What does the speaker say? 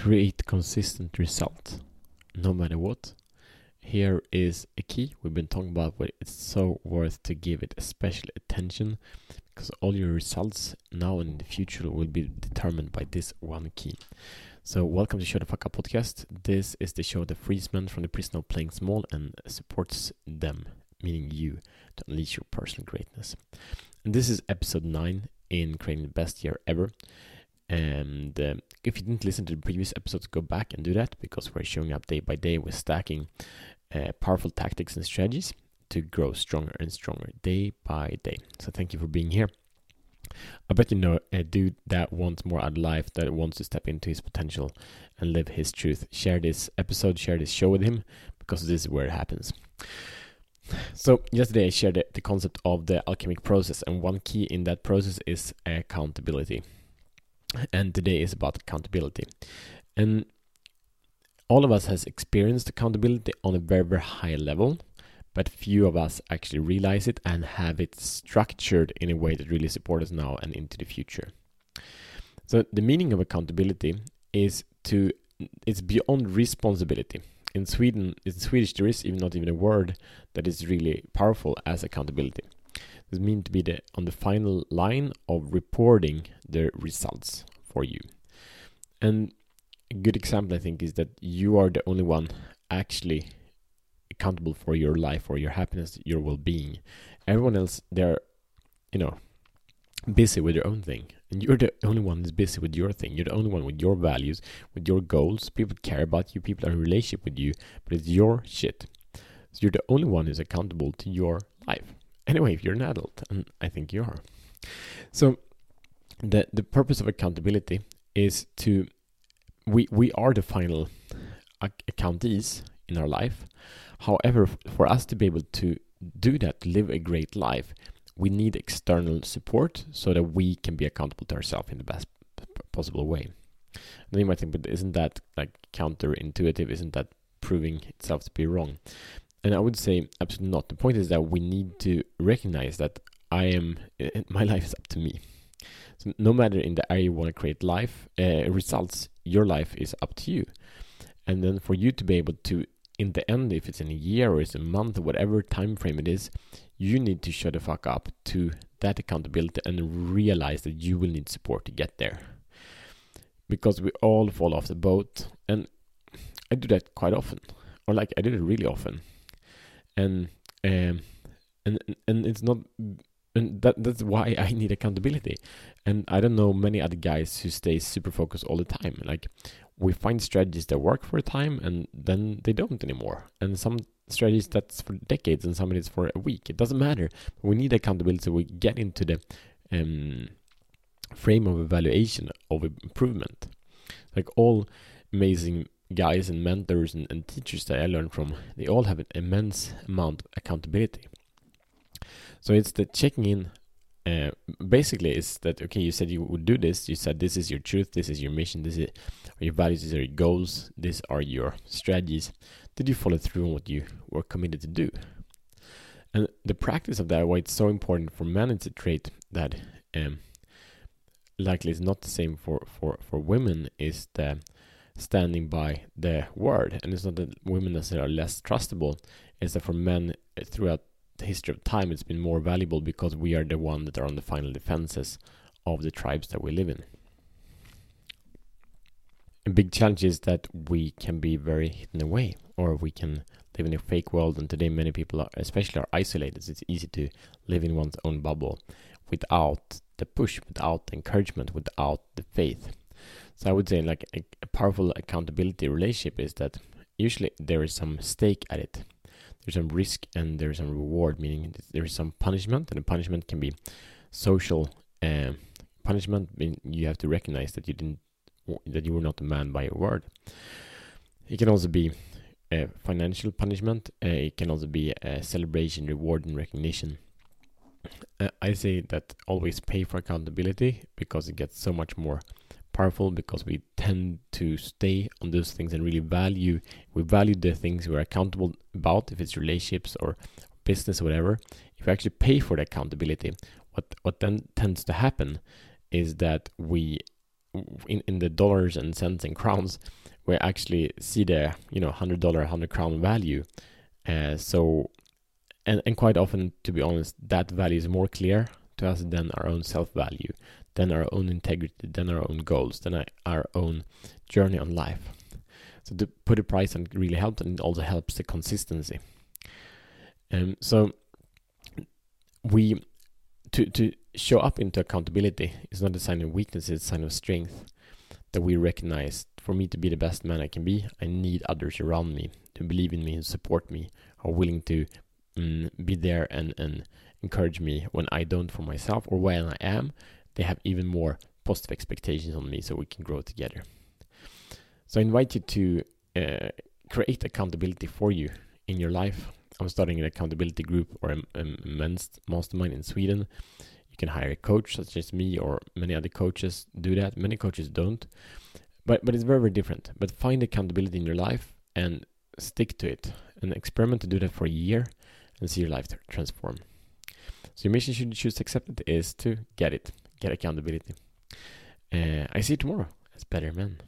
create consistent results no matter what. Here is a key we've been talking about, but it's so worth to give it special attention because all your results now and in the future will be determined by this one key. So, welcome to Show the Fuck Up podcast. This is the show that frees men from the prison of playing small and supports them, meaning you, to unleash your personal greatness. And this is episode 9 in creating the best year ever. And uh, if you didn't listen to the previous episodes, go back and do that because we're showing up day by day with stacking uh, powerful tactics and strategies to grow stronger and stronger day by day. So thank you for being here. I bet you know a dude that wants more out of life, that wants to step into his potential and live his truth. Share this episode, share this show with him because this is where it happens. So, yesterday I shared the, the concept of the alchemic process, and one key in that process is accountability and today is about accountability. And all of us has experienced accountability on a very very high level, but few of us actually realize it and have it structured in a way that really supports us now and into the future. So the meaning of accountability is to it's beyond responsibility. In Sweden, in Swedish, there is even not even a word that is really powerful as accountability. This means to be the on the final line of reporting the results for you. And a good example, I think, is that you are the only one actually accountable for your life, or your happiness, your well-being. Everyone else, they're, you know, busy with their own thing, and you're the only one that's busy with your thing. You're the only one with your values, with your goals. People care about you. People are in relationship with you, but it's your shit. So you're the only one who's accountable to your life anyway, if you're an adult, and I think you are. So the the purpose of accountability is to we we are the final accountees in our life. However, for us to be able to do that, live a great life, we need external support so that we can be accountable to ourselves in the best possible way. And you might think, but isn't that like counterintuitive? Isn't that proving itself to be wrong? And I would say absolutely not. The point is that we need to recognize that I am my life is up to me. So no matter in the area you want to create life uh, results, your life is up to you. And then for you to be able to, in the end, if it's in a year or it's a month or whatever time frame it is, you need to shut the fuck up to that accountability and realize that you will need support to get there. Because we all fall off the boat, and I do that quite often, or like I do it really often and um, and and it's not and that that's why I need accountability. And I don't know many other guys who stay super focused all the time. Like we find strategies that work for a time and then they don't anymore. And some strategies that's for decades and some is for a week. It doesn't matter. We need accountability so we get into the um, frame of evaluation of improvement. Like all amazing guys and mentors and, and teachers that I learned from, they all have an immense amount of accountability. So it's the checking in. Uh, basically, is that okay? You said you would do this. You said this is your truth. This is your mission. This is your values. These are your goals. These are your strategies. Did you follow through on what you were committed to do? And the practice of that, why it's so important for men, it's a trait that um, likely is not the same for for for women. Is the standing by the word. And it's not that women necessarily are less trustable, it's that for men eh, throughout the history of time, it's been more valuable because we are the one that are on the final defenses of the tribes that we live in. A big challenge is that we can be very hidden away, or we can live in a fake world. And today, many people, are, especially, are isolated. It's easy to live in one's own bubble without the push, without the encouragement, without the faith. So I would say like a, a powerful accountability relationship is that usually there is some stake at it. There's some risk and there's some reward, meaning there is some punishment, and the punishment can be social uh, punishment. You have to recognize that you didn't, that you were not a man by your word. It can also be a financial punishment. Uh, it can also be a celebration, reward, and recognition. Uh, I say that always pay for accountability because it gets so much more powerful because we tend to stay on those things and really value we value the things we're accountable about if it's relationships or business or whatever if we actually pay for the accountability what what then tends to happen is that we in in the dollars and cents and crowns, we actually see the you know hundred dollar, hundred crown value. Uh, so, and and quite often, to be honest, that value is more clear to us than our own self value, than our own integrity, than our own goals, than our own journey on life. So to put a price on really helps, and it also helps the consistency. Um, so we to to show up into accountability is not a sign of weakness; it's a sign of strength. That we recognize for me to be the best man I can be, I need others around me to believe in me and support me, are willing to um, be there and and encourage me when I don't for myself or when I am. They have even more positive expectations on me, so we can grow together. So I invite you to uh, create accountability for you in your life. I'm starting an accountability group or a, a men's mastermind in Sweden. You can hire a coach such as me or many other coaches do that. Many coaches don't, but but it's very very different. But find accountability in your life and stick to it and experiment to do that for a year and see your life transform. So your mission should you choose to accept it is to get it, get accountability. Uh, I see you tomorrow as better men.